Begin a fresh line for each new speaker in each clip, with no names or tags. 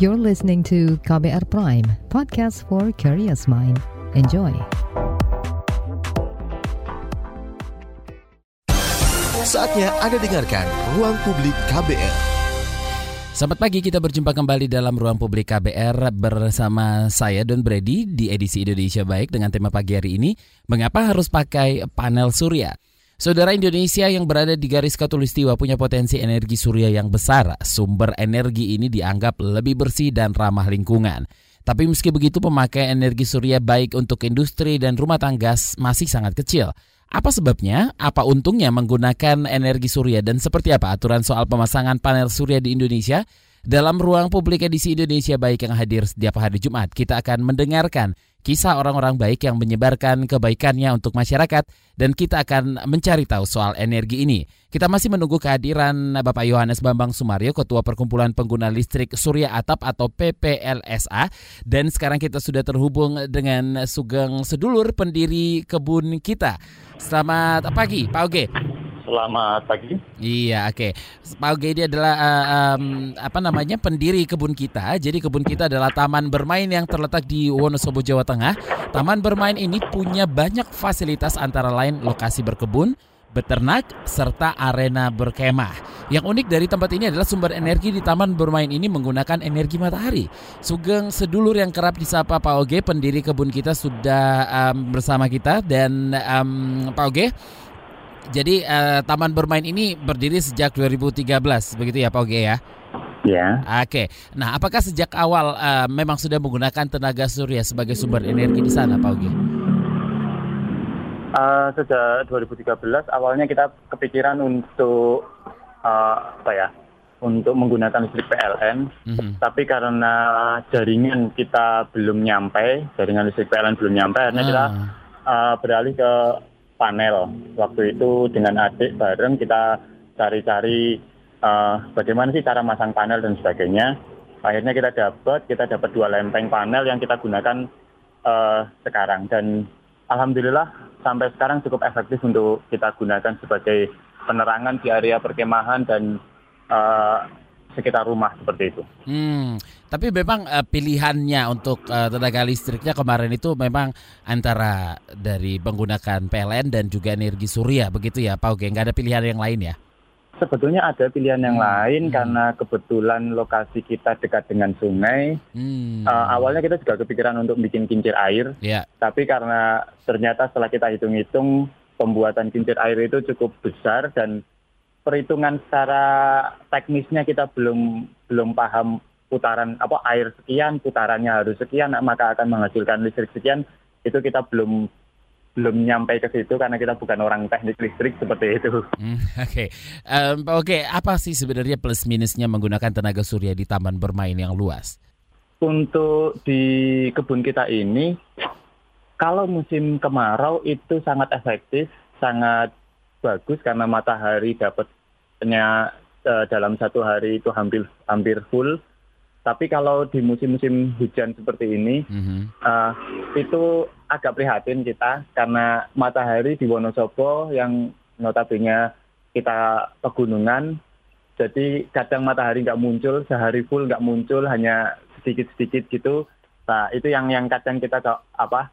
You're listening to KBR Prime, podcast for curious mind. Enjoy.
Saatnya Anda dengarkan Ruang Publik KBR.
Selamat pagi, kita berjumpa kembali dalam Ruang Publik KBR bersama saya Don Brady di edisi Indonesia Baik dengan tema pagi hari ini, mengapa harus pakai panel surya? Saudara Indonesia yang berada di garis katulistiwa punya potensi energi surya yang besar. Sumber energi ini dianggap lebih bersih dan ramah lingkungan. Tapi meski begitu pemakaian energi surya baik untuk industri dan rumah tangga masih sangat kecil. Apa sebabnya? Apa untungnya menggunakan energi surya dan seperti apa aturan soal pemasangan panel surya di Indonesia? Dalam ruang publik edisi Indonesia Baik yang hadir setiap hari Jumat, kita akan mendengarkan kisah orang-orang baik yang menyebarkan kebaikannya untuk masyarakat dan kita akan mencari tahu soal energi ini. Kita masih menunggu kehadiran Bapak Yohanes Bambang Sumario, Ketua Perkumpulan Pengguna Listrik Surya Atap atau PPLSA. Dan sekarang kita sudah terhubung dengan Sugeng Sedulur, pendiri kebun kita. Selamat pagi, Pak Oge.
Selamat pagi.
Iya, oke. Okay. Pak Oge ini adalah uh, um, apa namanya pendiri kebun kita. Jadi kebun kita adalah taman bermain yang terletak di Wonosobo, Jawa Tengah. Taman bermain ini punya banyak fasilitas antara lain lokasi berkebun, beternak, serta arena berkemah. Yang unik dari tempat ini adalah sumber energi di taman bermain ini menggunakan energi matahari. Sugeng sedulur yang kerap disapa Pak Oge, pendiri kebun kita sudah um, bersama kita dan um, Pak Oge jadi uh, taman bermain ini berdiri sejak 2013, begitu ya Pak Oge ya?
Ya.
Oke. Nah, apakah sejak awal uh, memang sudah menggunakan tenaga surya sebagai sumber energi di sana, Pak Oge?
Uh, sejak 2013 awalnya kita kepikiran untuk uh, apa ya? Untuk menggunakan listrik PLN, mm-hmm. tapi karena jaringan kita belum nyampe, jaringan listrik PLN belum nyampe, akhirnya ah. kita uh, beralih ke panel. Waktu itu dengan adik bareng kita cari-cari uh, bagaimana sih cara masang panel dan sebagainya. Akhirnya kita dapat, kita dapat dua lempeng panel yang kita gunakan uh, sekarang dan alhamdulillah sampai sekarang cukup efektif untuk kita gunakan sebagai penerangan di area perkemahan dan uh, sekitar rumah seperti itu.
Hmm, tapi memang uh, pilihannya untuk uh, tenaga listriknya kemarin itu memang antara dari menggunakan PLN dan juga energi surya begitu ya Pak Oge, nggak ada pilihan yang lain ya?
Sebetulnya ada pilihan yang hmm. lain hmm. karena kebetulan lokasi kita dekat dengan sungai. Hmm. Uh, awalnya kita juga kepikiran untuk bikin kincir air, yeah. tapi karena ternyata setelah kita hitung-hitung pembuatan kincir air itu cukup besar dan perhitungan secara teknisnya kita belum belum paham putaran apa air sekian putarannya harus sekian maka akan menghasilkan listrik sekian itu kita belum belum nyampe ke situ karena kita bukan orang teknik listrik seperti itu.
Hmm, Oke, okay. um, oke okay. apa sih sebenarnya plus minusnya menggunakan tenaga surya di taman bermain yang luas?
Untuk di kebun kita ini, kalau musim kemarau itu sangat efektif, sangat bagus karena matahari dapatnya uh, dalam satu hari itu hampir hampir full. Tapi kalau di musim-musim hujan seperti ini, mm-hmm. uh, itu agak prihatin kita karena matahari di Wonosobo yang notabene kita pegunungan, jadi kadang matahari nggak muncul, sehari full nggak muncul, hanya sedikit-sedikit gitu. Nah itu yang yang kadang kita apa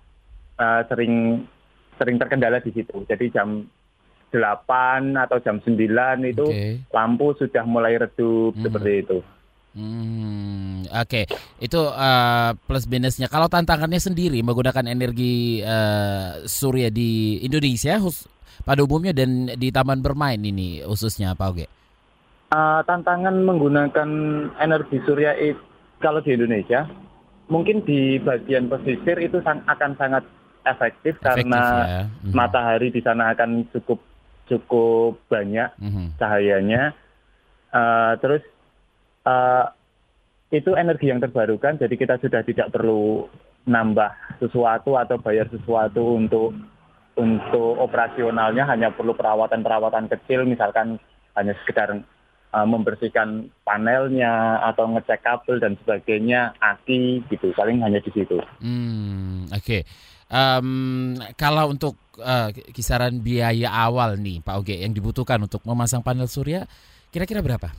uh, sering sering terkendala di situ. Jadi jam 8 atau jam 9 itu okay. lampu sudah mulai redup hmm. seperti itu.
Hmm, oke, okay. itu uh, plus minusnya. Kalau tantangannya sendiri menggunakan energi uh, surya di Indonesia, khusus, pada umumnya dan di taman bermain ini khususnya apa oke?
Uh, tantangan menggunakan energi surya itu kalau di Indonesia, mungkin di bagian pesisir itu sang, akan sangat efektif, efektif karena ya. hmm. matahari di sana akan cukup cukup banyak mm-hmm. cahayanya. Uh, terus uh, itu energi yang terbarukan, jadi kita sudah tidak perlu nambah sesuatu atau bayar sesuatu untuk untuk operasionalnya hanya perlu perawatan-perawatan kecil, misalkan hanya sekedar uh, membersihkan panelnya atau ngecek kabel dan sebagainya, aki gitu, paling hanya di situ.
Hmm, Oke, okay. Um, kalau untuk uh, kisaran biaya awal nih Pak Oge yang dibutuhkan untuk memasang panel surya kira-kira berapa?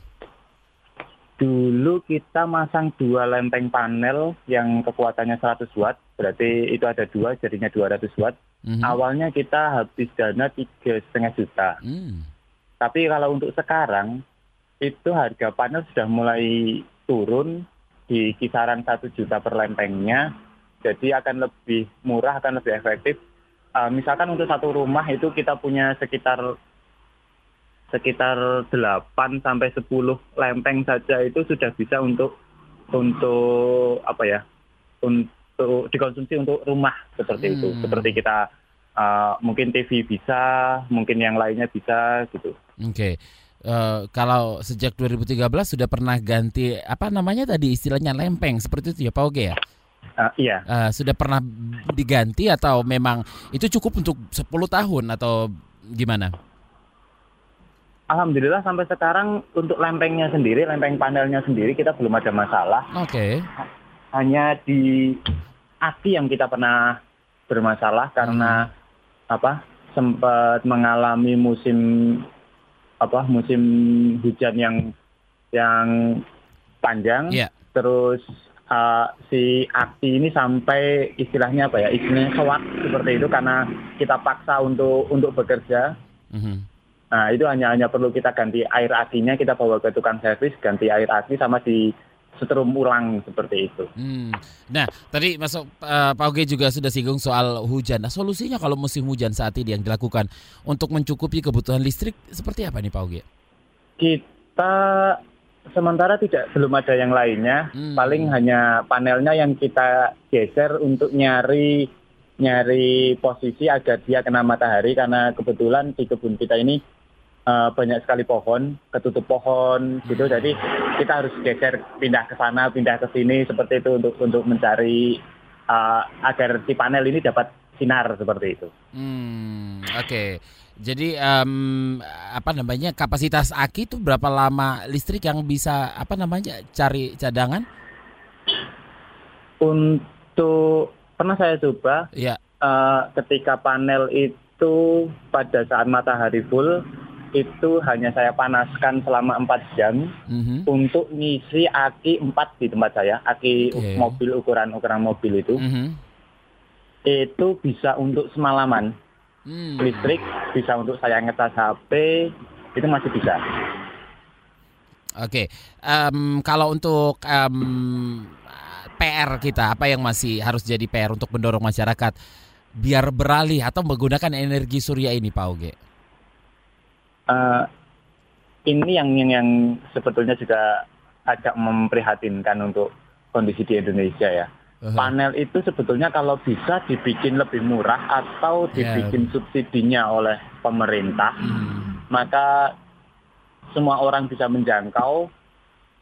Dulu kita masang dua lempeng panel yang kekuatannya 100 watt, berarti itu ada dua, jadinya 200 watt.
Mhm.
Awalnya kita habis dana tiga setengah juta.
Hmm.
Tapi kalau untuk sekarang itu harga panel sudah mulai turun di kisaran satu juta per lempengnya. Jadi akan lebih murah, akan lebih efektif. Uh, misalkan untuk satu rumah itu kita punya sekitar sekitar 8 sampai 10 lempeng saja itu sudah bisa untuk untuk apa ya? untuk dikonsumsi untuk rumah seperti itu.
Hmm.
Seperti kita uh, mungkin TV bisa, mungkin yang lainnya bisa gitu.
Oke. Eh, kalau sejak 2013 sudah pernah ganti apa namanya tadi istilahnya lempeng seperti itu ya Pak Oge ya?
Uh, iya.
Eh, sudah pernah diganti atau memang itu cukup untuk 10 tahun atau gimana?
Alhamdulillah sampai sekarang untuk lempengnya sendiri, lempeng panelnya sendiri kita belum ada masalah.
Oke.
Hanya di aki yang kita pernah bermasalah karena apa? sempat mengalami musim apa? musim hujan yang yang panjang.
Iya.
Terus uh, si aki ini sampai istilahnya apa ya? Istilahnya sewak seperti itu karena kita paksa untuk untuk bekerja.
Mhm.
Nah, itu hanya hanya perlu kita ganti air akinya, kita bawa ke tukang servis, ganti air aki sama di setrum ulang seperti itu.
Hmm. Nah, tadi masuk eh, Pak Oge juga sudah singgung soal hujan. Nah, solusinya kalau musim hujan saat ini yang dilakukan untuk mencukupi kebutuhan listrik seperti apa nih Pak Oge?
Kita sementara tidak belum ada yang lainnya,
Hmm.
paling hanya panelnya yang kita geser untuk nyari nyari posisi agar dia kena matahari karena kebetulan di kebun kita ini eh, banyak sekali pohon, ketutup pohon gitu.
Hmm.
Jadi kita harus geser pindah ke sana, pindah ke sini seperti itu untuk untuk mencari eh, agar si panel ini dapat sinar seperti itu.
Hmm, oke. Jadi em, apa namanya kapasitas aki itu berapa lama listrik yang bisa apa namanya cari cadangan?
Untuk pernah saya coba
Ya.
eh, ketika panel itu pada saat matahari full itu hanya saya panaskan selama 4 jam
Mhm.
untuk ngisi aki 4 di tempat saya, aki
Oke.
mobil ukuran-ukuran mobil itu.
Mhm.
Itu bisa untuk semalaman.
Hmm.
Listrik bisa untuk saya ngecas HP, itu masih bisa.
Oke, Em, kalau untuk em, PR kita apa yang masih harus jadi PR untuk mendorong masyarakat biar beralih atau menggunakan energi surya ini, Pak Oge?
Eh, ini yang, yang yang sebetulnya juga agak memprihatinkan untuk kondisi di Indonesia ya.
Uh-huh.
Panel itu sebetulnya kalau bisa dibikin lebih murah atau
Ya.
dibikin subsidinya oleh pemerintah,
Hmm.
maka semua orang bisa menjangkau.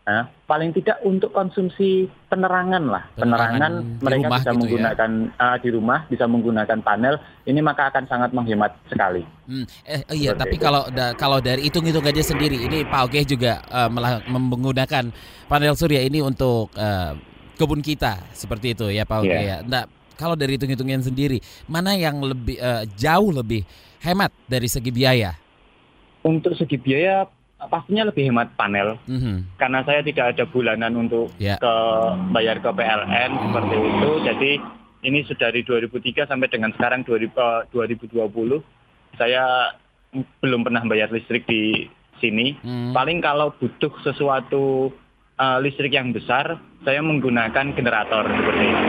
Nah, paling tidak untuk konsumsi penerangan lah,
Penerangan
penerangan, mereka bisa
gitu ya.
menggunakan ah, di rumah, bisa menggunakan panel. Ini maka akan sangat menghemat sekali.
Hmm, eh oh iya,
Seperti
tapi
itu.
kalau da- kalau dari hitung-hitungannya sendiri, ini Pak Oge juga eh, melah- menggunakan panel surya ini untuk eh, kebun kita, seperti itu ya Pak ya.
Iya.
Nah, kalau dari hitung-hitungan sendiri, mana yang lebih eh, jauh lebih hemat dari segi biaya?
Untuk segi biaya pastinya lebih hemat panel
Mhm.
karena saya tidak ada bulanan untuk
Ya.
ke bayar ke PLN seperti itu. Jadi ini sudah dari 2003 sampai dengan sekarang 2000, eh, 2020 saya belum pernah bayar listrik di sini.
Hmm.
Paling kalau butuh sesuatu eh, listrik yang besar, saya menggunakan generator seperti itu.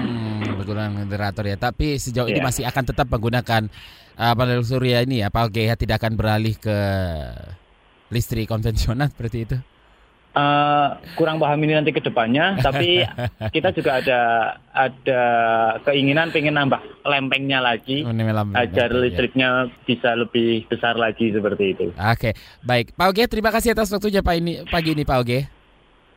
Hmm, menggunakan generator ya. Tapi sejauh ini
Iya.
masih akan tetap menggunakan uh, panel surya ini ya, Pak ya, tidak akan beralih ke listrik konvensional seperti itu.
Eh, kurang paham ini nanti ke depannya, tapi kita juga ada ada keinginan pengen nambah lempengnya lagi
Oh, melam-
agar
ya.
listriknya bisa lebih besar lagi seperti itu.
Oke, baik. Pak Oge, terima kasih atas waktunya Pak ini pagi ini Pak Oge.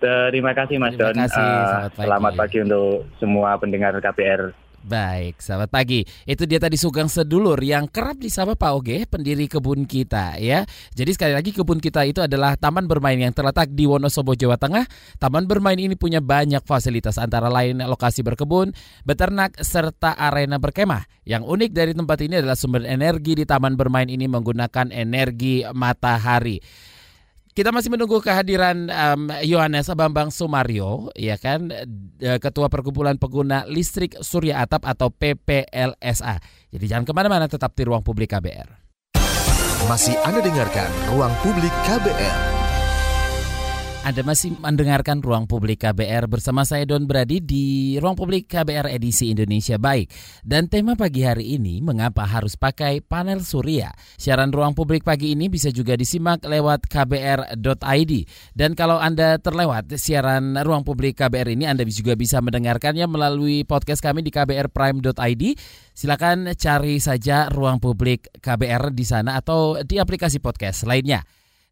Terima kasih Mas
Terima
Don.
kasih,
Eh,
selamat pagi.
selamat pagi untuk semua pendengar KPR.
Baik, selamat pagi. Itu dia tadi Sugeng Sedulur yang kerap disapa Pak Oge, pendiri kebun kita ya. Jadi sekali lagi kebun kita itu adalah taman bermain yang terletak di Wonosobo, Jawa Tengah. Taman bermain ini punya banyak fasilitas antara lain lokasi berkebun, beternak, serta arena berkemah. Yang unik dari tempat ini adalah sumber energi di taman bermain ini menggunakan energi matahari. Kita masih menunggu kehadiran um, Yohanes Bambang Sumario, ya kan, Ketua Perkumpulan Pengguna Listrik Surya Atap atau PPLSA. Jadi jangan ke mana-mana, tetap di ruang publik KBR.
Masih Anda dengarkan Ruang Publik KBR.
Anda masih mendengarkan Ruang Publik KBR bersama saya Don Brady di Ruang Publik KBR edisi Indonesia Baik. Dan tema pagi hari ini mengapa harus pakai panel surya. Siaran Ruang Publik pagi ini bisa juga disimak lewat kbr.id. Dan kalau Anda terlewat siaran Ruang Publik KBR ini Anda juga bisa mendengarkannya melalui podcast kami di kbrprime.id. Silakan cari saja Ruang Publik KBR di sana atau di aplikasi podcast lainnya.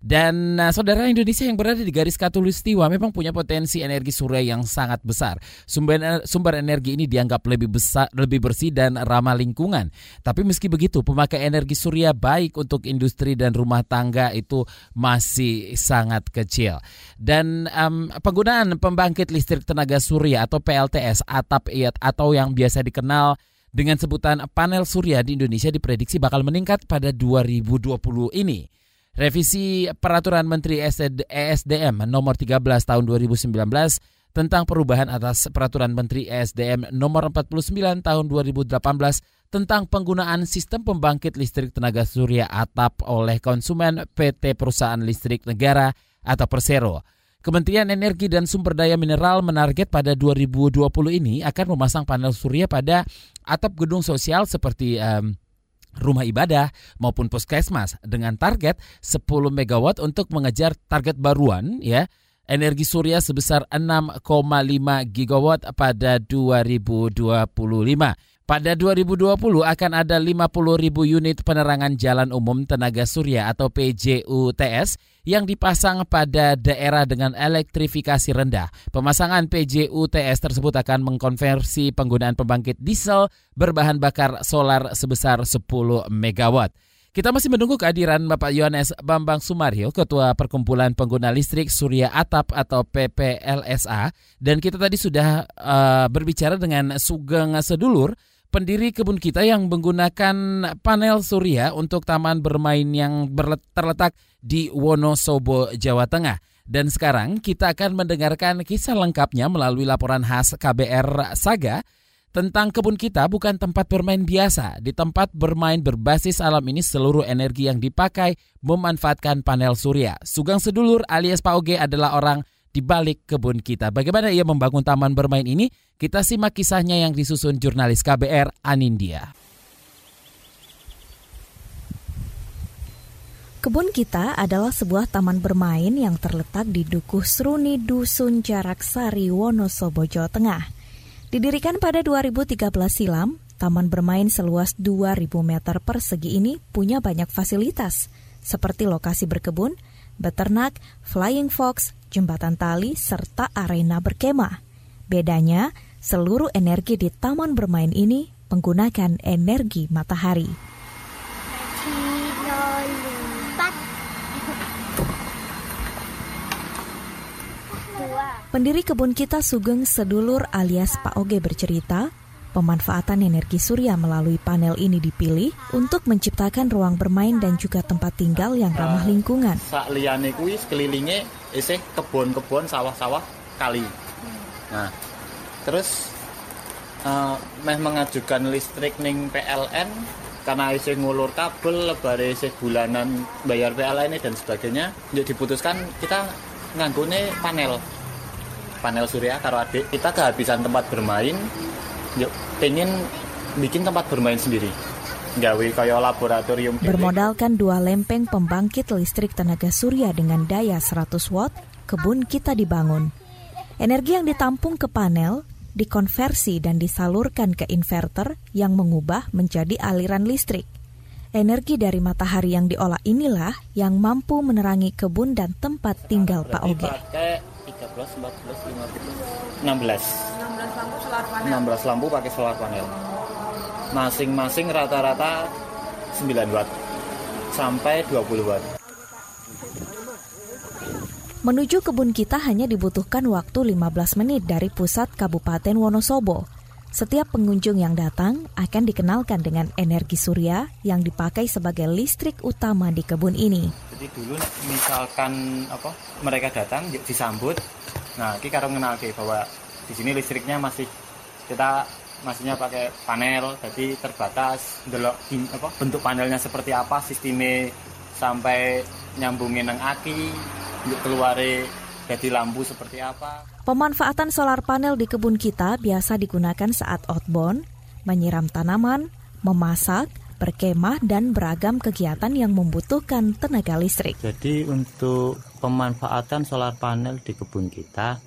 Dan uh, saudara Indonesia yang berada di garis katulistiwa memang punya potensi energi surya yang sangat besar. Sumber eh, sumber energi ini dianggap lebih besar, lebih bersih dan ramah lingkungan. Tapi meski begitu, pemakai energi surya baik untuk industri dan rumah tangga itu masih sangat kecil. Dan um, penggunaan pembangkit listrik tenaga surya atau PLTS atap iat atau yang biasa dikenal dengan sebutan panel surya di Indonesia diprediksi bakal meningkat pada 2020 ini. Revisi Peraturan Menteri ESDM nomor 13 tahun 2019 tentang perubahan atas Peraturan Menteri ESDM nomor 49 tahun 2018 tentang penggunaan sistem pembangkit listrik tenaga surya atap oleh konsumen PT Perusahaan Listrik Negara atau Persero. Kementerian Energi dan Sumber Daya Mineral menarget pada 2020 ini akan memasang panel surya pada atap gedung sosial seperti um, rumah ibadah maupun puskesmas dengan target 10 megawatt untuk mengejar target baruan ya energi surya sebesar 6,5 gigawatt pada 2025. Pada 2020 akan ada 50 ribu unit penerangan jalan umum tenaga surya atau PJUTS yang dipasang pada daerah dengan elektrifikasi rendah. Pemasangan PJUTS tersebut akan mengkonversi penggunaan pembangkit diesel berbahan bakar solar sebesar 10 megawatt. Kita masih menunggu kehadiran Bapak Yohanes Bambang Sumario, Ketua Perkumpulan Pengguna Listrik Surya Atap atau PPLSA. Dan kita tadi sudah uh, berbicara dengan Sugeng Sedulur, pendiri kebun kita yang menggunakan panel surya untuk taman bermain yang terletak di Wonosobo, Jawa Tengah. Dan sekarang kita akan mendengarkan kisah lengkapnya melalui laporan khas KBR Saga tentang kebun kita bukan tempat bermain biasa. Di tempat bermain berbasis alam ini seluruh energi yang dipakai memanfaatkan panel surya. Sugang Sedulur alias Pak Oge adalah orang di balik kebun kita. Bagaimana ia membangun taman bermain ini? Kita simak kisahnya yang disusun jurnalis KBR Anindya.
Kebun kita adalah sebuah taman bermain yang terletak di Dukuh Seruni Dusun Jarak Sari, Wonosobo, Jawa Tengah. Didirikan pada 2013 silam, taman bermain seluas 2000 meter persegi ini punya banyak fasilitas, seperti lokasi berkebun, beternak, flying fox, jembatan tali, serta arena berkemah. Bedanya, seluruh energi di taman bermain ini menggunakan energi matahari. Pendiri kebun kita Sugeng Sedulur alias Pak Oge bercerita, pemanfaatan energi surya melalui panel ini dipilih untuk menciptakan ruang bermain dan juga tempat tinggal yang ramah lingkungan.
Sak liyane kuwi sekelilingnya isih kebun-kebun sawah-sawah kali. Nah, terus uh, meh mengajukan listrik ning PLN karena isih ngulur kabel, lebare isih bulanan bayar PLN dan sebagainya, jadi diputuskan kita nganggone panel. Panel surya karo adik kita kehabisan tempat bermain yuk pengen bikin tempat bermain sendiri gawe kayak laboratorium
bermodalkan dua lempeng pembangkit listrik tenaga surya dengan daya 100 watt kebun kita dibangun energi yang ditampung ke panel dikonversi dan disalurkan ke inverter yang mengubah menjadi aliran listrik Energi dari matahari yang diolah inilah yang mampu menerangi kebun dan tempat tinggal Pak Oge.
13, 14, 15, 16. 16 lampu solar panel. 16 lampu pakai solar panel. Masing-masing rata-rata 9 watt sampai 20 watt.
Menuju kebun kita hanya dibutuhkan waktu 15 menit dari pusat Kabupaten Wonosobo. Setiap pengunjung yang datang akan dikenalkan dengan energi surya yang dipakai sebagai listrik utama di kebun ini.
Jadi dulu misalkan apa mereka datang disambut, nah kita karo ke bahwa di sini listriknya masih kita masihnya pakai panel, jadi terbatas. Delok apa bentuk panelnya seperti apa, sistemnya sampai nyambungin nang aki, untuk keluar jadi lampu seperti apa.
Pemanfaatan solar panel di kebun kita biasa digunakan saat outbound, menyiram tanaman, memasak, berkemah, dan beragam kegiatan yang membutuhkan tenaga listrik.
Jadi untuk pemanfaatan solar panel di kebun kita,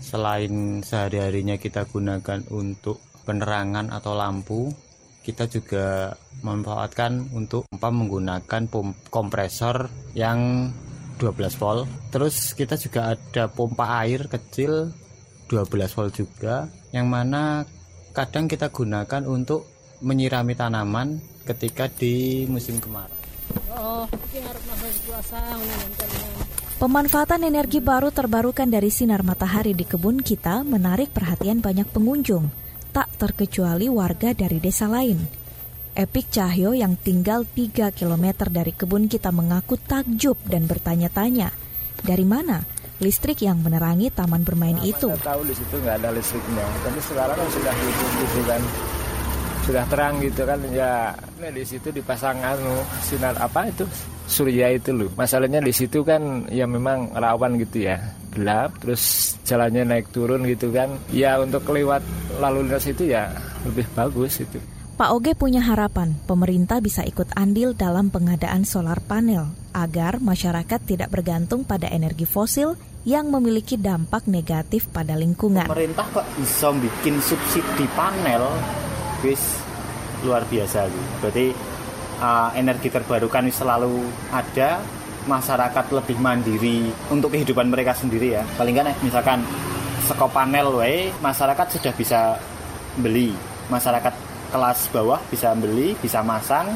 selain sehari-harinya kita gunakan untuk penerangan atau lampu, kita juga memanfaatkan untuk menggunakan kompresor yang 12 volt. Terus kita juga ada pompa air kecil 12 volt juga yang mana kadang kita gunakan untuk menyirami tanaman ketika di musim kemarau. Oh,
Pemanfaatan energi baru terbarukan dari sinar matahari di kebun kita menarik perhatian banyak pengunjung, tak terkecuali warga dari desa lain. Epik Cahyo yang tinggal 3 km dari kebun kita mengaku takjub dan bertanya-tanya, dari mana listrik yang menerangi taman bermain nah, itu?
Saya tahu di situ nggak ada listriknya, tapi sekarang kan sudah gitu kan, sudah terang gitu kan, ya nah di situ dipasang anu sinar apa itu surya itu loh. Masalahnya di situ kan ya memang rawan gitu ya, gelap, terus jalannya naik turun gitu kan, ya untuk lewat lalu lintas itu ya lebih bagus itu.
Pak Oge punya harapan pemerintah bisa ikut andil dalam pengadaan solar panel agar masyarakat tidak bergantung pada energi fosil yang memiliki dampak negatif pada lingkungan.
Pemerintah kok bisa bikin subsidi panel, bis luar biasa gitu. Berarti uh, energi terbarukan selalu ada, masyarakat lebih mandiri untuk kehidupan mereka sendiri ya. Paling kan misalkan sekop panel wae masyarakat sudah bisa beli. Masyarakat kelas bawah bisa beli, bisa masang,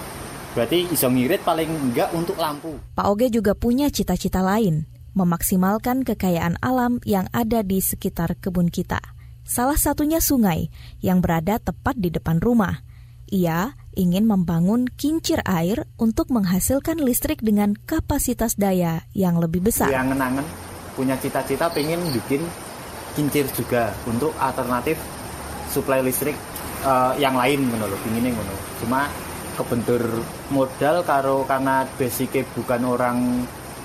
berarti iso ngirit paling enggak untuk lampu.
Pak Oge juga punya cita-cita lain, memaksimalkan kekayaan alam yang ada di sekitar kebun kita. Salah satunya sungai yang berada tepat di depan rumah. Ia ingin membangun kincir air untuk menghasilkan listrik dengan kapasitas daya yang lebih besar.
Yang ngenangan punya cita-cita pengen bikin kincir juga untuk alternatif suplai listrik uh, yang lain menurut ini ngono cuma kebentur modal karo karena basicnya bukan orang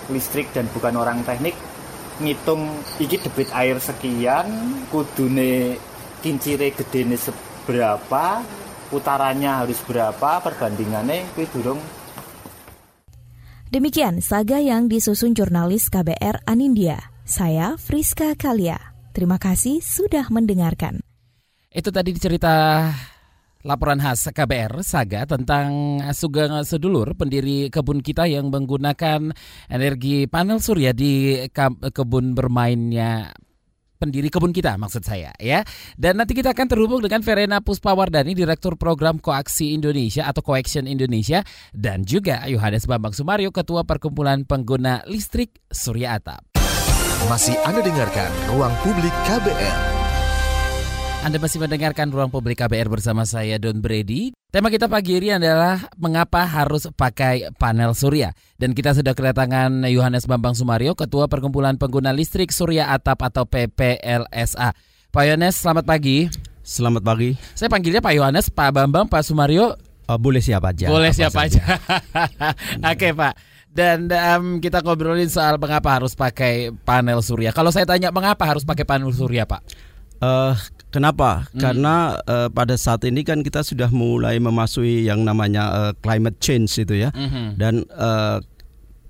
listrik dan bukan orang teknik ngitung iki debit air sekian kudune kincire gedene seberapa putarannya harus berapa perbandingannya kuwi durung
Demikian saga yang disusun jurnalis KBR Anindya. Saya Friska Kalia. Terima kasih sudah mendengarkan.
Itu tadi cerita laporan khas KBR Saga tentang Sugeng Sedulur pendiri kebun kita yang menggunakan energi panel surya di kebun bermainnya pendiri kebun kita maksud saya ya. Dan nanti kita akan terhubung dengan Verena Puspawardani Direktur Program Koaksi Indonesia atau Coaction Indonesia dan juga Yohanes Bambang Sumario Ketua Perkumpulan Pengguna Listrik Surya Atap.
Masih Anda dengarkan Ruang Publik KBR.
Anda masih mendengarkan Ruang Publik KBR bersama saya Don Brady. Tema kita pagi ini adalah mengapa harus pakai panel surya. Dan kita sudah kedatangan Yohanes Bambang Sumario, Ketua Perkumpulan Pengguna Listrik Surya Atap atau PPLSA. Pak Yohanes, selamat pagi.
Selamat pagi.
Saya panggilnya Pak Yohanes, Pak Bambang, Pak Sumario.
Uh, boleh siapa aja.
Boleh siapa aja. Oke Pak. Dan um, kita ngobrolin soal mengapa harus pakai panel surya. Kalau saya tanya mengapa harus pakai panel surya, Pak?
Uh, Kenapa? Hmm. Karena uh, pada saat ini kan kita sudah mulai memasuki yang namanya uh, climate change itu ya. Hmm. Dan uh,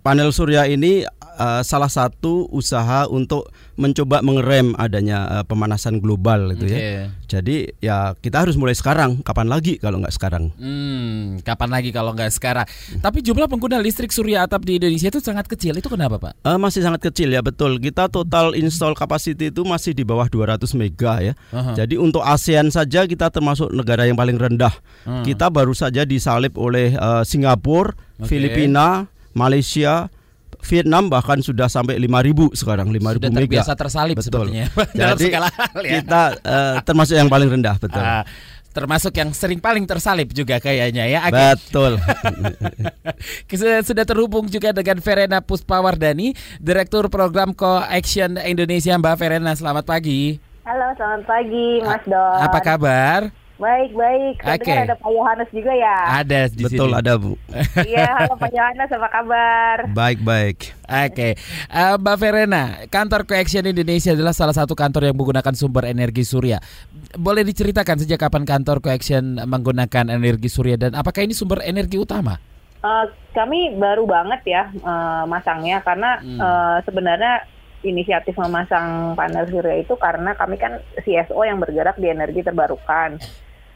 panel surya ini uh, salah satu usaha untuk mencoba mengerem adanya uh, pemanasan global itu okay. ya. Jadi ya kita harus mulai sekarang. Kapan lagi kalau nggak sekarang?
Hmm, kapan lagi kalau nggak sekarang? Hmm. Tapi jumlah pengguna listrik surya atap di Indonesia itu sangat kecil. Itu kenapa, Pak?
Uh, masih sangat kecil ya, betul. Kita total install capacity itu masih di bawah 200 mega ya. Uh -huh. Jadi untuk ASEAN saja kita termasuk negara yang paling rendah. Uh -huh. Kita baru saja disalip oleh uh, Singapura, okay. Filipina, Malaysia, Vietnam bahkan sudah sampai 5000 sekarang 5000
Sudah
mega.
terbiasa tersalib
Betul.
sepertinya dalam
Jadi,
segala hal ya.
Kita eh, termasuk yang paling rendah, betul.
Ah, termasuk yang sering paling tersalib juga kayaknya ya. Oke.
Betul.
Sudah sudah terhubung juga dengan Verena Puspawardani, Direktur Program Co-Action Indonesia. Mbak Verena, selamat pagi.
Halo, selamat pagi, Mas Don.
Apa kabar?
Baik, baik. Saya dengar ada Pak Yohanes juga ya.
Ada di
betul
sini.
ada, Bu.
Iya, halo Pak Yohanes, apa kabar?
Baik-baik.
Oke, Eh, Mbak Verena, kantor Co-Action Indonesia adalah salah satu kantor yang menggunakan sumber energi surya. Boleh diceritakan sejak kapan kantor Co-Action menggunakan energi surya dan apakah ini sumber energi utama?
Eh, kami baru banget ya eh, masangnya karena
Hmm.
eh, sebenarnya inisiatif memasang panel surya itu karena kami kan CSO yang bergerak di energi terbarukan.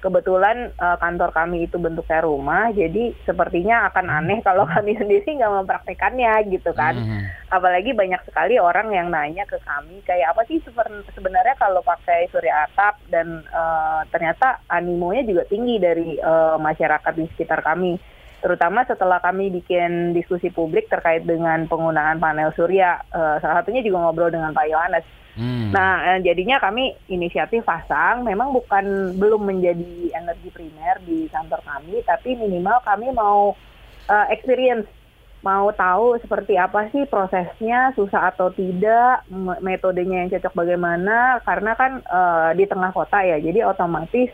Kebetulan eh, kantor kami itu bentuknya rumah, jadi sepertinya akan aneh kalau kami sendiri nggak mempraktekannya gitu kan.
Mhm.
apalagi banyak sekali orang yang nanya ke kami kayak apa sih sebenarnya kalau pakai surya atap dan eh, ternyata animonya juga tinggi dari eh, masyarakat di sekitar kami terutama setelah kami bikin diskusi publik terkait dengan penggunaan panel surya Eh, salah satunya juga ngobrol dengan Pak Yohanes
Hmm.
Nah, eh, jadinya kami inisiatif pasang memang bukan belum menjadi energi primer di kantor kami, tapi minimal kami mau eh, experience, mau tahu seperti apa sih prosesnya, susah atau tidak, metodenya yang cocok bagaimana, karena kan eh, di tengah kota ya, jadi otomatis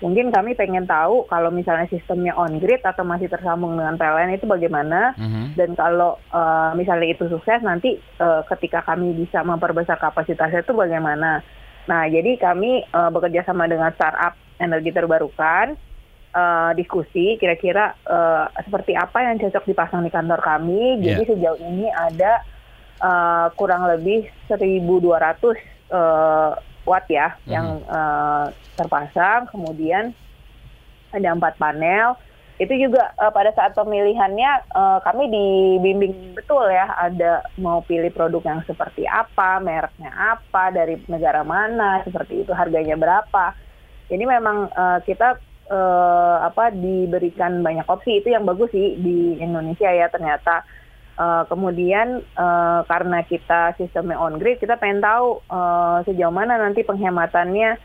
mungkin kami pengen tahu kalau misalnya sistemnya on grid atau masih tersambung dengan PLN itu bagaimana.
Mhm.
Dan kalau eh, misalnya itu sukses, nanti eh, ketika kami bisa memperbesar kapasitasnya itu bagaimana? Nah, jadi kami eh, bekerja sama dengan startup energi terbarukan, eh, diskusi kira-kira eh, seperti apa yang cocok dipasang di kantor kami. Jadi sejauh ini ada eh, kurang lebih 1.200 eh, watt ya yang eh, terpasang. Kemudian ada empat panel. Itu juga eh, pada saat pemilihannya eh, kami dibimbing betul ya. Ada mau pilih produk yang seperti apa, mereknya apa, dari negara mana, seperti itu, harganya berapa. Jadi memang eh, kita eh, apa diberikan banyak opsi itu yang bagus sih di Indonesia ya ternyata. Eh, kemudian eh, karena kita sistemnya on grid, kita pengen tahu eh, sejauh mana nanti penghematannya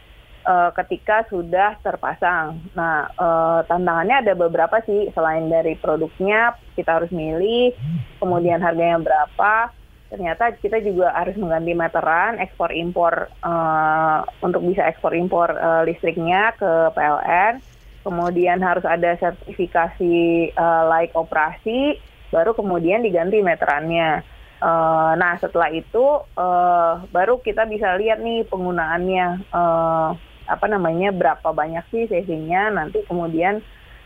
eh, ketika sudah terpasang. Nah, eh, tantangannya ada beberapa sih selain dari produknya kita harus milih, kemudian harganya berapa. Ternyata kita juga harus mengganti meteran, ekspor impor eh, untuk bisa ekspor impor eh, listriknya ke PLN. Kemudian harus ada sertifikasi eh, layak operasi, baru kemudian diganti meterannya. Eh, nah setelah itu eh, baru kita bisa lihat nih penggunaannya eh, apa namanya berapa banyak sih savingnya nanti kemudian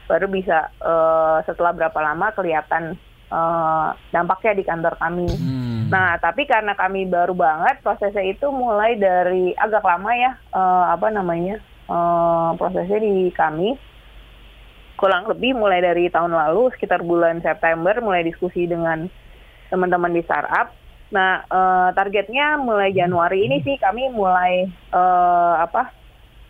baru bisa eh, setelah berapa lama kelihatan eh, dampaknya di kantor kami.
Hmm.
Nah, tapi karena kami baru banget, prosesnya itu mulai dari agak lama ya, eh, apa namanya, eh, prosesnya di kami. Kurang lebih mulai dari tahun lalu, sekitar bulan September, mulai diskusi dengan teman-teman di startup. Nah, eh, targetnya mulai Januari ini sih kami mulai eh, apa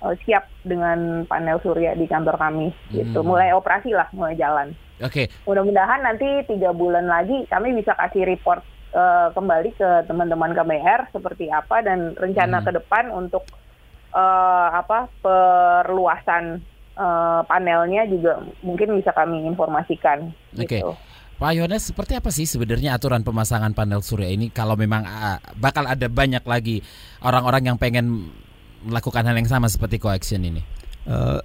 eh, siap dengan panel surya di kantor kami, gitu.
Hmm.
Mulai operasi lah, mulai jalan
Oke,
mudah-mudahan nanti tiga bulan lagi kami bisa kasih report eh, kembali ke teman-teman KBR seperti apa dan rencana
Hmm.
ke depan untuk eh, apa perluasan eh, panelnya juga mungkin bisa kami informasikan.
Oke.
Gitu.
Pak Yones, seperti apa sih sebenarnya aturan pemasangan panel surya ini kalau memang ah, bakal ada banyak lagi orang-orang yang pengen melakukan hal yang sama seperti coaction ini?
Eh,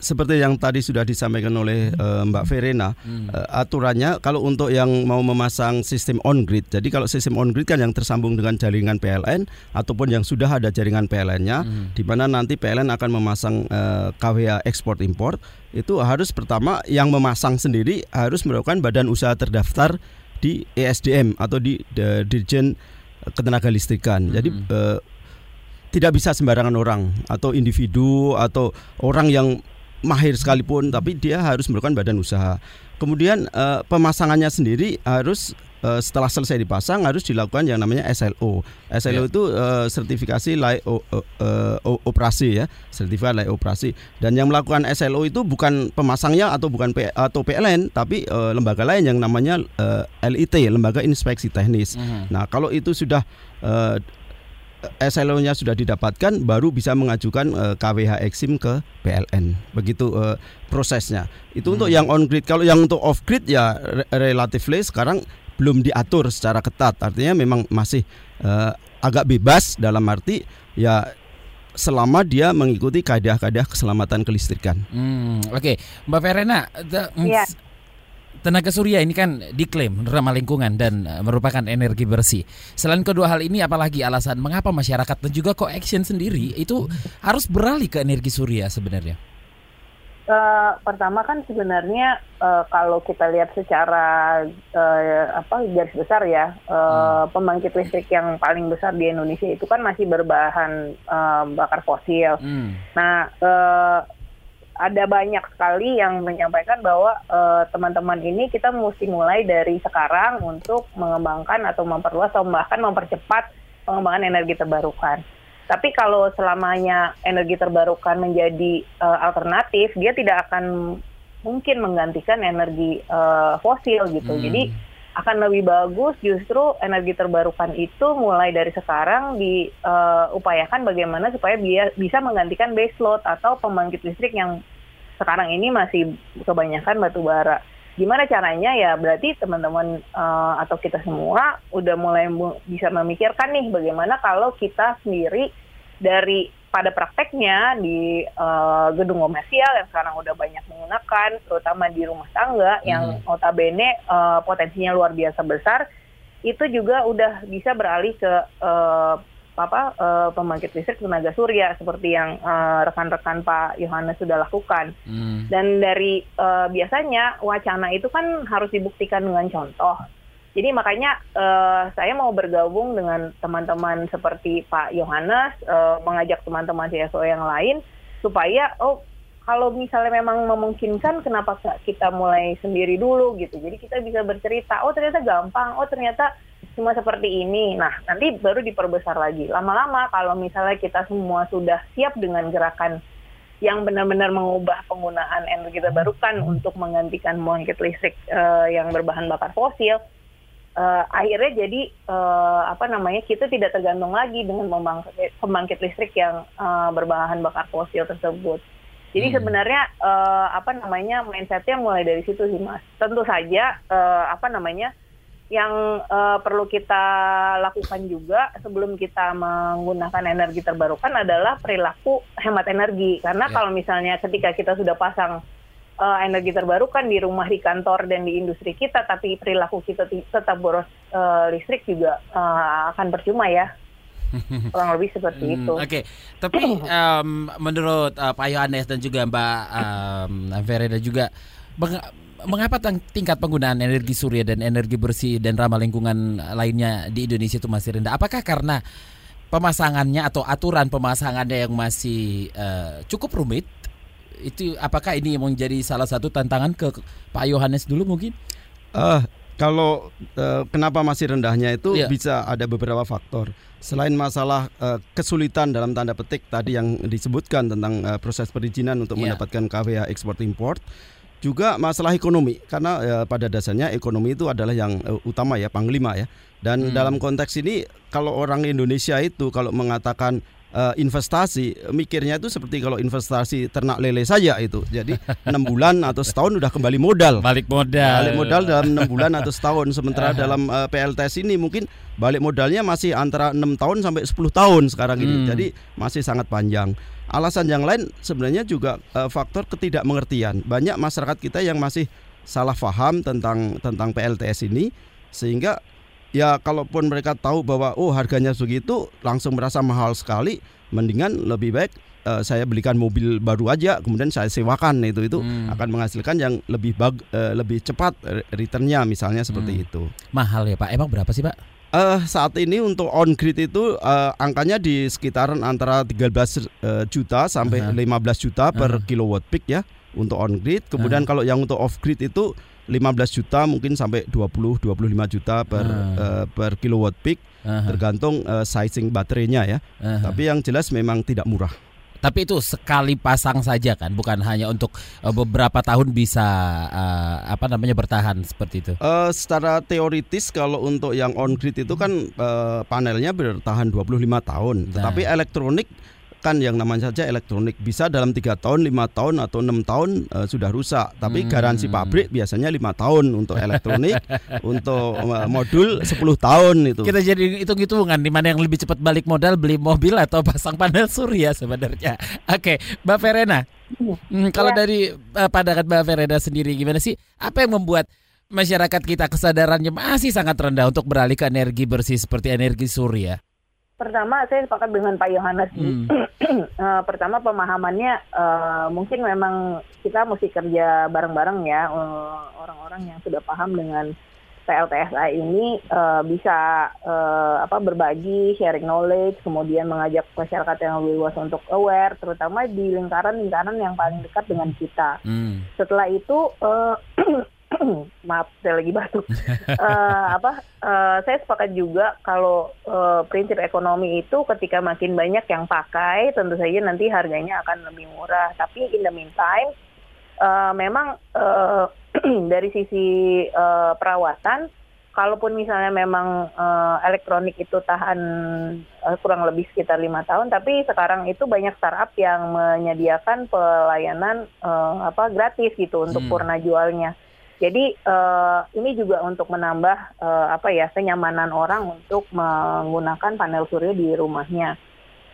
seperti yang tadi sudah disampaikan oleh eh, Mbak Verena, eh, aturannya kalau untuk yang mau memasang sistem on grid, jadi kalau sistem on grid kan yang tersambung dengan jaringan PLN ataupun yang sudah ada jaringan PLN-nya, di mana nanti PLN akan memasang eh, KWA ekspor import, itu harus pertama yang memasang sendiri harus melakukan badan usaha terdaftar di ESDM atau di de- Dirjen Ketenaga Listrikan. Jadi eh, tidak bisa sembarangan orang atau individu atau orang yang mahir sekalipun tapi dia harus merupakan badan usaha. Kemudian uh, pemasangannya sendiri harus uh, setelah selesai dipasang harus dilakukan yang namanya SLO. SLO
Ya.
itu uh, sertifikasi layak o- o- o- operasi ya, sertifikat layak operasi. Dan yang melakukan SLO itu bukan pemasangnya atau bukan P- atau PLN, tapi uh, lembaga lain yang namanya uh, LIT, lembaga inspeksi teknis.
Mhm.
Nah, kalau itu sudah uh, SLO-nya sudah didapatkan, baru bisa mengajukan uh, KWH Exim ke PLN. Begitu uh, prosesnya. Itu untuk yang on grid. Kalau yang untuk off grid ya re- relatively sekarang belum diatur secara ketat. Artinya memang masih uh, agak bebas dalam arti ya selama dia mengikuti kaedah-kaedah keselamatan kelistrikan.
Hmm, Oke, Mbak Verena,
Iya.
s- tenaga surya ini kan diklaim ramah lingkungan dan eh, merupakan energi bersih. Selain kedua hal ini, apalagi alasan mengapa masyarakat dan juga co-action sendiri itu harus beralih ke energi surya sebenarnya?
Eh, pertama kan sebenarnya eh, kalau kita lihat secara eh, apa garis besar ya eh, pembangkit listrik yang paling besar di Indonesia itu kan masih berbahan eh, bakar fosil.
Hmm.
Nah eh, ada banyak sekali yang menyampaikan bahwa eh, teman-teman ini kita mesti mulai dari sekarang untuk mengembangkan atau memperluas atau bahkan mempercepat pengembangan energi terbarukan. Tapi kalau selamanya energi terbarukan menjadi eh, alternatif, dia tidak akan mungkin menggantikan energi eh, fosil gitu.
Hmm.
Jadi akan lebih bagus justru energi terbarukan itu mulai dari sekarang diupayakan bagaimana supaya dia bisa menggantikan base load atau pembangkit listrik yang sekarang ini masih kebanyakan batu bara. Gimana caranya ya berarti teman-teman eh, atau kita semua udah mulai mu- bisa memikirkan nih bagaimana kalau kita sendiri dari pada prakteknya di eh, gedung komersial yang sekarang udah banyak menggunakan terutama di rumah tangga yang notabene eh, potensinya luar biasa besar itu juga udah bisa beralih ke eh, apa eh, pembangkit listrik tenaga surya seperti yang eh, rekan-rekan Pak Yohanes sudah lakukan.
Hmm.
Dan dari eh, biasanya wacana itu kan harus dibuktikan dengan contoh. Jadi makanya eh, saya mau bergabung dengan teman-teman seperti Pak Yohanes, eh, mengajak teman-teman CSO yang lain supaya oh kalau misalnya memang memungkinkan kenapa kita mulai sendiri dulu gitu. Jadi kita bisa bercerita, oh ternyata gampang, oh ternyata cuma seperti ini. Nah, nanti baru diperbesar lagi. Lama-lama kalau misalnya kita semua sudah siap dengan gerakan yang benar-benar mengubah penggunaan energi terbarukan untuk menggantikan pembangkit listrik eh, yang berbahan bakar fosil, eh, akhirnya jadi eh, apa namanya kita tidak tergantung lagi dengan pembangkit, pembangkit listrik yang eh, berbahan bakar fosil tersebut. Jadi
Hmm.
sebenarnya eh, apa namanya mindsetnya mulai dari situ sih mas. Tentu saja eh, apa namanya yang eh, perlu kita lakukan juga sebelum kita menggunakan energi terbarukan adalah perilaku hemat energi. Karena
Ya.
kalau misalnya ketika kita sudah pasang eh, energi terbarukan di rumah, di kantor dan di industri kita, tapi perilaku kita tetap boros eh, listrik juga eh, akan percuma ya. Kurang lebih seperti
Hmm,
itu.
Oke, tapi em, menurut eh, Pak Yohanes dan juga Mbak em, Verena juga, meng- mengapa tingkat penggunaan energi surya dan energi bersih dan ramah lingkungan lainnya di Indonesia itu masih rendah? Apakah karena pemasangannya atau aturan pemasangannya yang masih eh, cukup rumit? Itu apakah ini menjadi salah satu tantangan ke Pak Yohanes dulu mungkin?
Eh, kalau eh, kenapa masih rendahnya itu
Iya.
bisa ada beberapa faktor. Selain masalah eh, kesulitan dalam tanda petik tadi yang disebutkan tentang eh, proses perizinan untuk
Iya.
mendapatkan KWH ekspor import, juga masalah ekonomi karena eh, pada dasarnya ekonomi itu adalah yang eh, utama ya panglima ya. Dan
Hmm.
dalam konteks ini kalau orang Indonesia itu kalau mengatakan eh, investasi mikirnya itu seperti kalau investasi ternak lele saja itu. Jadi enam bulan atau setahun udah kembali modal.
Balik modal.
Balik modal dalam enam bulan atau setahun. Sementara dalam eh, PLTS ini mungkin balik modalnya masih antara enam tahun sampai 10 tahun sekarang ini.
Hmm.
Jadi masih sangat panjang. Alasan yang lain sebenarnya juga eh, faktor ketidakmengertian. Banyak masyarakat kita yang masih salah paham tentang tentang PLTS ini sehingga ya kalaupun mereka tahu bahwa oh harganya segitu langsung merasa mahal sekali, mendingan lebih baik eh, saya belikan mobil baru aja kemudian saya sewakan itu itu
Hmm.
akan menghasilkan yang lebih bag, eh, lebih cepat returnnya misalnya seperti
Hmm.
itu.
Mahal ya Pak. Emang berapa sih Pak?
Uh, saat ini untuk on grid itu uh, angkanya di sekitaran antara 13 uh, juta sampai uh -huh. 15 juta per uh -huh. kilowatt peak ya untuk on grid. Kemudian uh -huh. kalau yang untuk off grid itu 15 juta mungkin sampai 20 25 juta per uh uh, per kilowatt peak uh -huh. tergantung uh, sizing baterainya ya. Uh -huh. Tapi yang jelas memang tidak murah.
Tapi itu sekali pasang saja kan, bukan hanya untuk uh, beberapa tahun bisa uh, apa namanya bertahan seperti itu.
Uh, secara teoritis kalau untuk yang on grid itu kan uh, panelnya bertahan 25 tahun, nah. tetapi elektronik kan yang namanya saja elektronik bisa dalam tiga tahun, lima tahun atau enam tahun uh, sudah rusak. Tapi hmm. garansi pabrik biasanya lima tahun untuk elektronik, untuk uh, modul 10 tahun itu.
Kita jadi hitung-hitungan di mana yang lebih cepat balik modal beli mobil atau pasang panel surya sebenarnya. Oke, Mbak Verena. Hmm, kalau ya. dari uh, pandangan Mbak Verena sendiri gimana sih? Apa yang membuat masyarakat kita kesadarannya masih sangat rendah untuk beralih ke energi bersih seperti energi surya?
Pertama, saya sepakat dengan Pak Yohanes. Hmm. uh, pertama pemahamannya uh, mungkin memang kita mesti kerja bareng-bareng ya orang orang-orang yang sudah paham dengan PLTSA ini uh, bisa uh, apa berbagi, sharing knowledge, kemudian mengajak masyarakat yang lebih luas untuk aware, terutama di lingkaran-lingkaran yang paling dekat dengan kita. Hmm. Setelah itu uh, maaf saya lagi batuk uh, apa uh, saya sepakat juga kalau uh, prinsip ekonomi itu ketika makin banyak yang pakai tentu saja nanti harganya akan lebih murah tapi in the meantime uh, memang uh, dari sisi uh, perawatan kalaupun misalnya memang uh, elektronik itu tahan uh, kurang lebih sekitar lima tahun, tapi sekarang itu banyak startup yang menyediakan pelayanan uh, apa gratis gitu untuk hmm. purna jualnya. Jadi uh, ini juga untuk menambah uh, apa ya kenyamanan orang untuk menggunakan panel surya di rumahnya.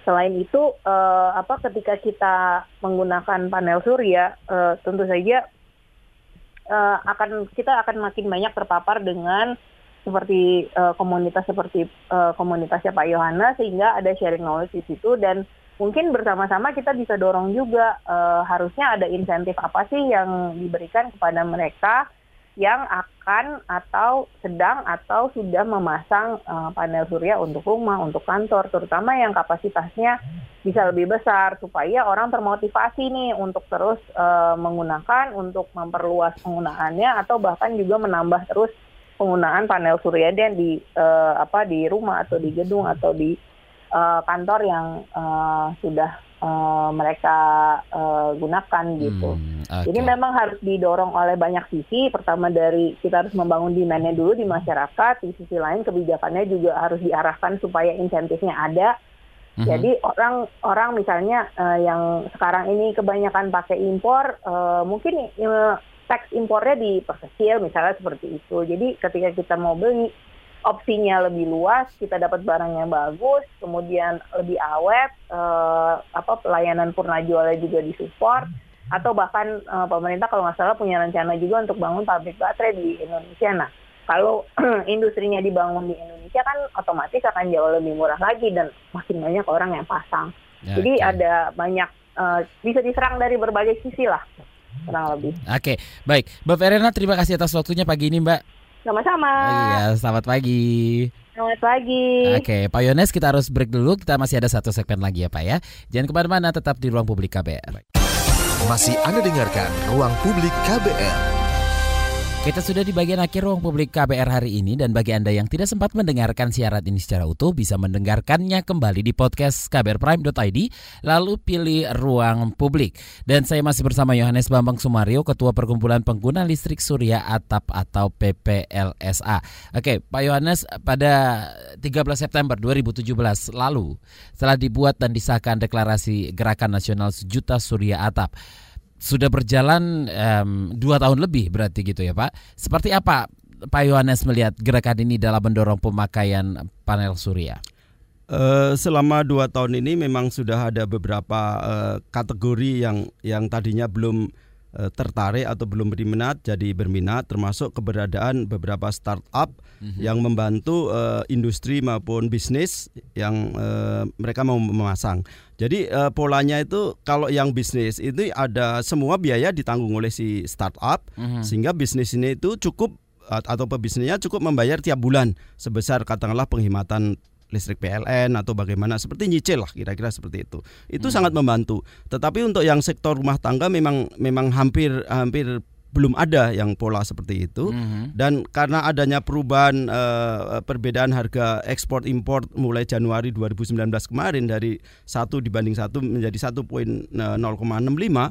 Selain itu uh, apa ketika kita menggunakan panel surya uh, tentu saja uh, akan kita akan makin banyak terpapar dengan seperti uh, komunitas seperti uh, komunitasnya Pak Yohana sehingga ada sharing knowledge di situ dan mungkin bersama-sama kita bisa dorong juga uh, harusnya ada insentif apa sih yang diberikan kepada mereka yang akan atau sedang atau sudah memasang uh, panel surya untuk rumah, untuk kantor, terutama yang kapasitasnya bisa lebih besar supaya orang termotivasi nih untuk terus uh, menggunakan, untuk memperluas penggunaannya atau bahkan juga menambah terus penggunaan panel surya dan di uh, apa di rumah atau di gedung atau di uh, kantor yang uh, sudah uh, mereka uh, gunakan gitu. Hmm, okay. Jadi memang harus didorong oleh banyak sisi. Pertama dari kita harus membangun demandnya dulu di masyarakat. Di sisi lain kebijakannya juga harus diarahkan supaya insentifnya ada. hmm Jadi orang orang misalnya uh, yang sekarang ini kebanyakan pakai impor, uh, mungkin uh, tax impornya diperkecil misalnya seperti itu. Jadi ketika kita mau beli opsinya lebih luas, kita dapat barang yang bagus, kemudian lebih awet, uh, apa pelayanan purna jualnya juga disupport, atau bahkan uh, pemerintah kalau nggak salah punya rencana juga untuk bangun pabrik baterai di Indonesia. Nah, kalau industrinya dibangun di Indonesia kan otomatis akan jauh lebih murah lagi dan makin banyak orang yang pasang. Ya, Jadi okay. ada banyak uh, bisa diserang dari berbagai sisi lah kurang lebih.
Oke, okay, baik. Mbak Verena, terima kasih atas waktunya pagi ini, Mbak.
Sama-sama.
Iya, selamat pagi.
Selamat pagi.
Oke, Pak Yones kita harus break dulu. Kita masih ada satu segmen lagi ya Pak ya. Jangan ke mana-mana, tetap di Ruang Publik KBR.
Masih Anda dengarkan Ruang Publik KBR.
Kita sudah di bagian akhir ruang publik KBR hari ini dan bagi Anda yang tidak sempat mendengarkan siaran ini secara utuh bisa mendengarkannya kembali di podcast kbrprime.id lalu pilih ruang publik. Dan saya masih bersama Yohanes Bambang Sumario, Ketua Perkumpulan Pengguna Listrik Surya Atap atau PPLSA. Oke, Pak Yohanes pada 13 September 2017 lalu setelah dibuat dan disahkan deklarasi Gerakan Nasional Sejuta Surya Atap sudah berjalan um, dua tahun lebih berarti gitu ya Pak. Seperti apa Pak Yohanes melihat gerakan ini dalam mendorong pemakaian panel surya?
Uh, selama dua tahun ini memang sudah ada beberapa uh, kategori yang yang tadinya belum tertarik atau belum berminat jadi berminat termasuk keberadaan beberapa startup mm-hmm. yang membantu uh, industri maupun bisnis yang uh, mereka mau memasang. Jadi uh, polanya itu kalau yang bisnis itu ada semua biaya ditanggung oleh si startup mm-hmm. sehingga bisnis ini itu cukup atau pebisnisnya cukup membayar tiap bulan sebesar katakanlah penghematan listrik PLN atau bagaimana seperti nyicil lah kira-kira seperti itu. Itu hmm. sangat membantu. Tetapi untuk yang sektor rumah tangga memang memang hampir hampir belum ada yang pola seperti itu mm-hmm. dan karena adanya perubahan uh, perbedaan harga ekspor impor mulai Januari 2019 kemarin dari satu dibanding satu menjadi 1.065 uh,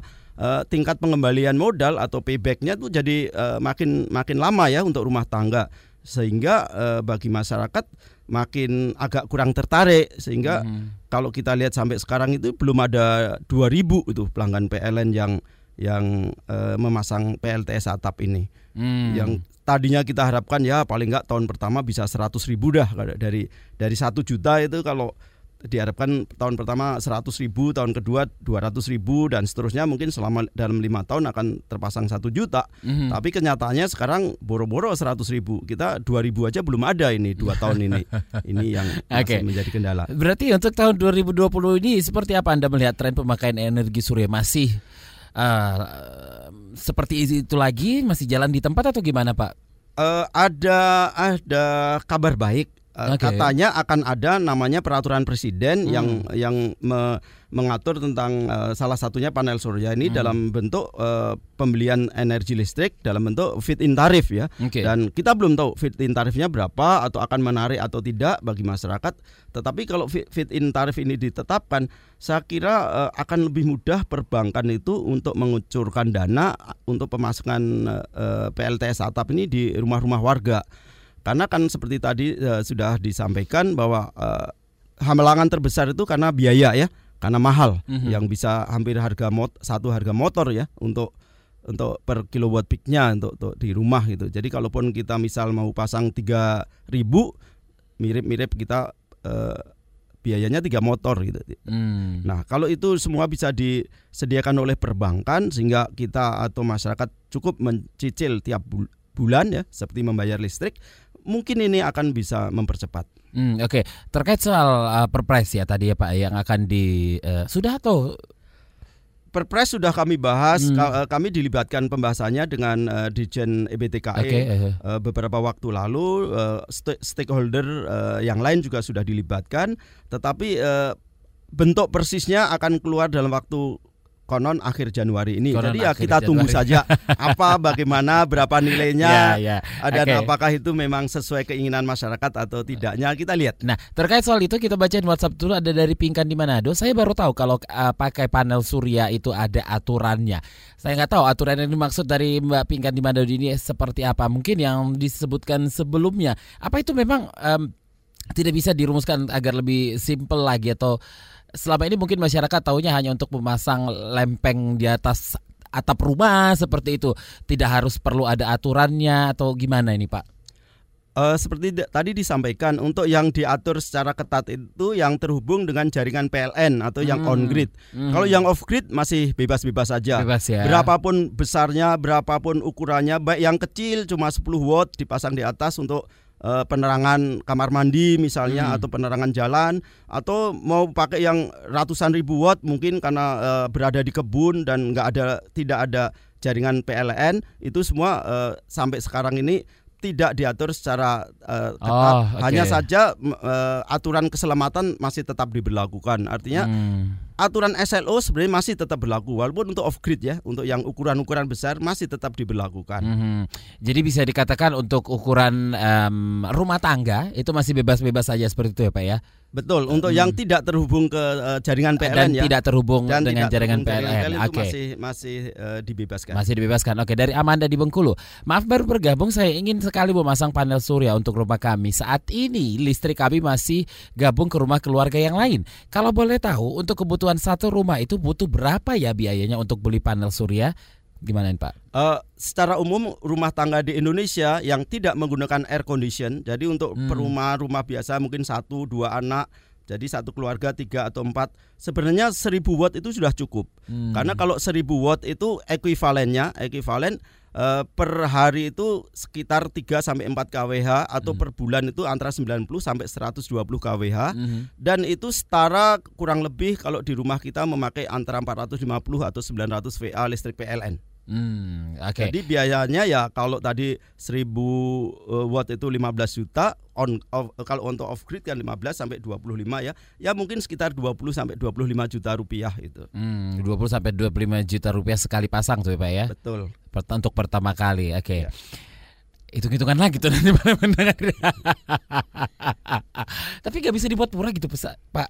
tingkat pengembalian modal atau paybacknya tuh jadi uh, makin makin lama ya untuk rumah tangga sehingga bagi masyarakat makin agak kurang tertarik sehingga mm-hmm. kalau kita lihat sampai sekarang itu belum ada 2000 itu pelanggan PLN yang yang uh, memasang PLTS atap ini. Hmm. Yang tadinya kita harapkan ya paling nggak tahun pertama bisa 100 ribu dah dari dari satu juta itu kalau diharapkan tahun pertama 100 ribu, tahun kedua 200 ribu dan seterusnya mungkin selama dalam lima tahun akan terpasang satu juta. Mm-hmm. Tapi kenyataannya sekarang boro-boro 100 ribu, kita 2 ribu aja belum ada ini dua tahun ini. ini yang masih okay. menjadi kendala.
Berarti untuk tahun 2020 ini seperti apa Anda melihat tren pemakaian energi surya masih uh, seperti itu lagi masih jalan di tempat atau gimana Pak?
Uh, ada ada kabar baik okay. Katanya akan ada namanya peraturan presiden hmm. yang yang me, mengatur tentang uh, salah satunya panel surya ini hmm. dalam bentuk uh, pembelian energi listrik dalam bentuk fit in tarif ya. Okay. Dan kita belum tahu fit in tarifnya berapa atau akan menarik atau tidak bagi masyarakat. Tetapi kalau fit, fit in tarif ini ditetapkan, saya kira uh, akan lebih mudah perbankan itu untuk mengucurkan dana untuk pemasukan uh, PLTS atap ini di rumah-rumah warga. Karena kan seperti tadi uh, sudah disampaikan bahwa uh, hamelangan terbesar itu karena biaya ya, karena mahal mm-hmm. yang bisa hampir harga mot satu harga motor ya untuk untuk per kilowatt peaknya untuk, untuk di rumah gitu. Jadi kalaupun kita misal mau pasang 3000 mirip-mirip kita uh, biayanya tiga motor gitu. Hmm. Nah kalau itu semua bisa disediakan oleh perbankan sehingga kita atau masyarakat cukup mencicil tiap bulan ya seperti membayar listrik mungkin ini akan bisa mempercepat.
Hmm, Oke, okay. terkait soal uh, perpres ya tadi ya Pak yang akan di uh, sudah atau
Perpres sudah kami bahas, hmm. Uh, kami dilibatkan pembahasannya dengan uh, Dijen EBTKE okay. uh, beberapa waktu lalu, uh, stakeholder uh, yang lain juga sudah dilibatkan, tetapi uh, bentuk persisnya akan keluar dalam waktu konon akhir Januari ini. Konon Jadi ya kita Januari. tunggu saja apa bagaimana berapa nilainya ya, ya. dan okay. apakah itu memang sesuai keinginan masyarakat atau tidaknya kita lihat.
Nah, terkait soal itu kita bacain WhatsApp dulu ada dari Pingkan di Manado. Saya baru tahu kalau uh, pakai panel surya itu ada aturannya. Saya nggak tahu aturan yang dimaksud dari Mbak Pingkan di Manado ini seperti apa. Mungkin yang disebutkan sebelumnya. Apa itu memang um, tidak bisa dirumuskan agar lebih simple lagi atau selama ini mungkin masyarakat tahunya hanya untuk memasang lempeng di atas atap rumah seperti itu. Tidak harus perlu ada aturannya atau gimana ini, Pak?
Uh, seperti tadi disampaikan untuk yang diatur secara ketat itu yang terhubung dengan jaringan PLN atau yang hmm. on grid. Hmm. Kalau yang off grid masih bebas-bebas saja.
Bebas ya.
Berapapun besarnya, berapapun ukurannya, baik yang kecil cuma 10 watt dipasang di atas untuk uh, penerangan kamar mandi misalnya hmm. atau penerangan jalan atau mau pakai yang ratusan ribu watt mungkin karena uh, berada di kebun dan nggak ada tidak ada jaringan PLN itu semua uh, sampai sekarang ini tidak diatur secara uh, ketat. Oh, okay. Hanya saja uh, aturan keselamatan masih tetap diberlakukan. Artinya hmm aturan SLO sebenarnya masih tetap berlaku walaupun untuk off grid ya untuk yang ukuran-ukuran besar masih tetap diberlakukan. Mm -hmm.
Jadi bisa dikatakan untuk ukuran um, rumah tangga itu masih bebas-bebas saja seperti itu ya Pak ya.
Betul, untuk hmm. yang tidak terhubung ke uh, jaringan PLN
dan
ya.
tidak terhubung dan dengan tidak jaringan PLN.
Oke. Okay. masih masih uh, dibebaskan.
Masih dibebaskan. Oke, okay. dari Amanda di Bengkulu. Maaf baru bergabung, saya ingin sekali memasang panel surya untuk rumah kami. Saat ini listrik kami masih gabung ke rumah keluarga yang lain. Kalau boleh tahu, untuk kebutuhan satu rumah itu butuh berapa ya biayanya untuk beli panel surya? Gimana Pak?
Uh, secara umum rumah tangga di Indonesia yang tidak menggunakan air condition, jadi untuk hmm. rumah-rumah biasa mungkin satu dua anak, jadi satu keluarga tiga atau empat, sebenarnya seribu watt itu sudah cukup. Hmm. Karena kalau seribu watt itu ekuivalennya, ekuivalen uh, per hari itu sekitar 3 sampai 4 kWh atau hmm. per bulan itu antara 90 sampai 120 kWh hmm. dan itu setara kurang lebih kalau di rumah kita memakai antara 450 atau 900 VA listrik PLN.
Hmm, oke.
Jadi biayanya ya kalau tadi 1000 eh, watt itu 15 juta, on off, kalau untuk off grid kan 15 sampai 25 ya. Ya mungkin sekitar 20 sampai 25 juta rupiah itu.
Hmm, 20 sampai 25 juta rupiah sekali pasang tuh ya, Pak ya.
Betul.
Per- Untuk pertama kali. Oke.
Ya.
Hitung-hitungan lagi tuh nanti para pendengar. Tapi nggak bisa dibuat murah gitu, Pak.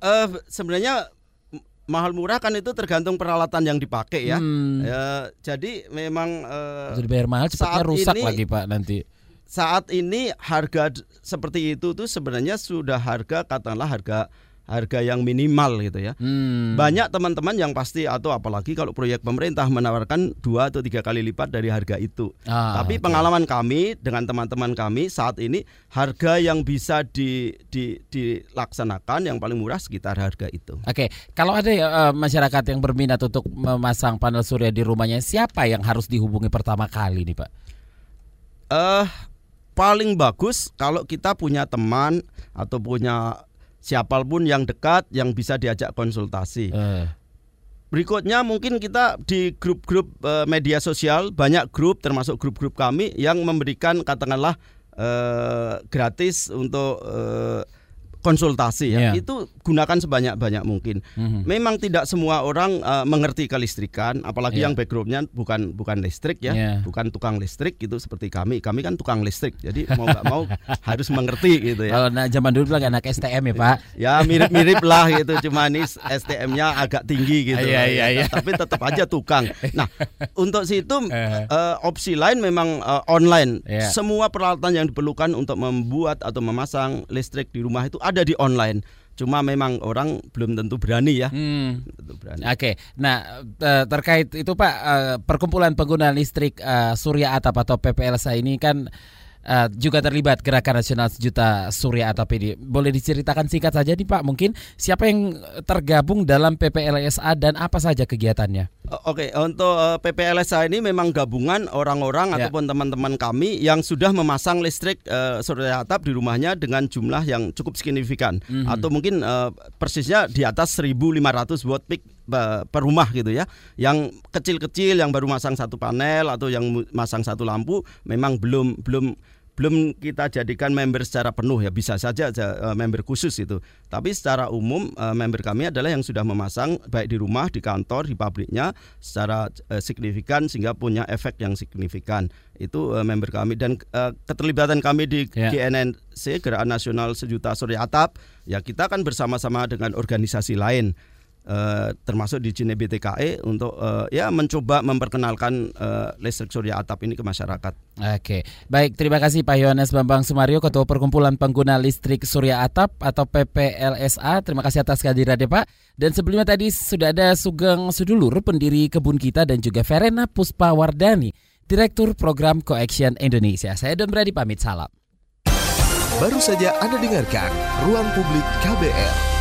Eh sebenarnya mahal murah kan itu tergantung peralatan yang dipakai ya.
Hmm.
Ya, jadi memang eh,
Sudah dibayar mahal cepatnya rusak
ini-
lagi, Pak, nanti.
saat ini harga seperti itu tuh sebenarnya sudah harga katakanlah harga harga yang minimal gitu ya.
Hmm.
Banyak teman-teman yang pasti atau apalagi kalau proyek pemerintah menawarkan dua atau tiga kali lipat dari harga itu.
Ah,
Tapi
oke.
pengalaman kami dengan teman-teman kami saat ini harga yang bisa di, di, dilaksanakan yang paling murah sekitar harga itu.
Oke, kalau ada eh, masyarakat yang berminat untuk memasang panel surya di rumahnya, siapa yang harus dihubungi pertama kali nih, Pak?
Eh paling bagus kalau kita punya teman atau punya siapa pun yang dekat yang bisa diajak konsultasi.
Eh,
Berikutnya mungkin kita di grup-grup eh, media sosial banyak grup termasuk grup-grup kami yang memberikan katakanlah eh, gratis untuk eh, konsultasi ya.
Iya.
Itu gunakan sebanyak-banyak mungkin.
mhm.
Memang tidak semua orang eh, mengerti kelistrikan, apalagi
Iya.
yang backgroundnya bukan bukan listrik ya,
Iya.
bukan tukang listrik gitu seperti kami. Kami kan tukang listrik, jadi mau nggak mau harus mengerti gitu ya.
Kalau nah, zaman dulu bilang anak STM ya, Pak.
Ya mirip-mirip lah gitu, cuma ini STM-nya agak tinggi gitu.
Iya, iya, iya.
Tapi tetap aja tukang. Nah, untuk situ
eh,
opsi lain memang eh, online.
Iya.
Semua peralatan yang diperlukan untuk membuat atau memasang listrik di rumah itu ada di online. Cuma memang orang belum tentu berani ya.
Hmm.
Tentu berani.
Oke, nah eh, terkait itu Pak, eh, perkumpulan pengguna listrik eh, Surya Atap atau PPLSA ini kan eh, juga terlibat gerakan nasional sejuta Surya Atap ini. Boleh diceritakan singkat saja nih Pak, mungkin siapa yang tergabung dalam PPLSA dan apa saja kegiatannya?
Oke, untuk eh, PPLSA ini memang gabungan orang-orang
Ya.
ataupun teman-teman kami yang sudah memasang listrik eh, surya atap di rumahnya dengan jumlah yang cukup signifikan
Mhm.
atau mungkin eh, persisnya di atas 1.500 watt peak per rumah gitu ya. Yang kecil-kecil yang baru masang satu panel atau yang masang satu lampu memang belum belum belum kita jadikan member secara penuh ya. Bisa saja aja, eh, member khusus itu. Tapi secara umum eh, member kami adalah yang sudah memasang baik di rumah di kantor di pabriknya secara eh, signifikan sehingga punya efek yang signifikan. Itu member kami. Dan keterlibatan kami di
Ya.
GNNC Gerakan Nasional Sejuta Surya Atap ya kita kan bersama-sama dengan organisasi lain eh, termasuk di Cine BTKE untuk eh, ya mencoba memperkenalkan eh, listrik surya atap ini ke masyarakat.
Oke, baik terima kasih Pak Yohanes Bambang Sumario, Ketua Perkumpulan Pengguna Listrik Surya Atap atau PPLSA. Terima kasih atas kehadirannya Pak. Dan sebelumnya tadi sudah ada Sugeng Sudulur, pendiri kebun kita dan juga Verena Puspa Wardani, Direktur Program Coaction Indonesia. Saya Don Brady pamit salam.
Baru saja Anda dengarkan Ruang Publik KBR.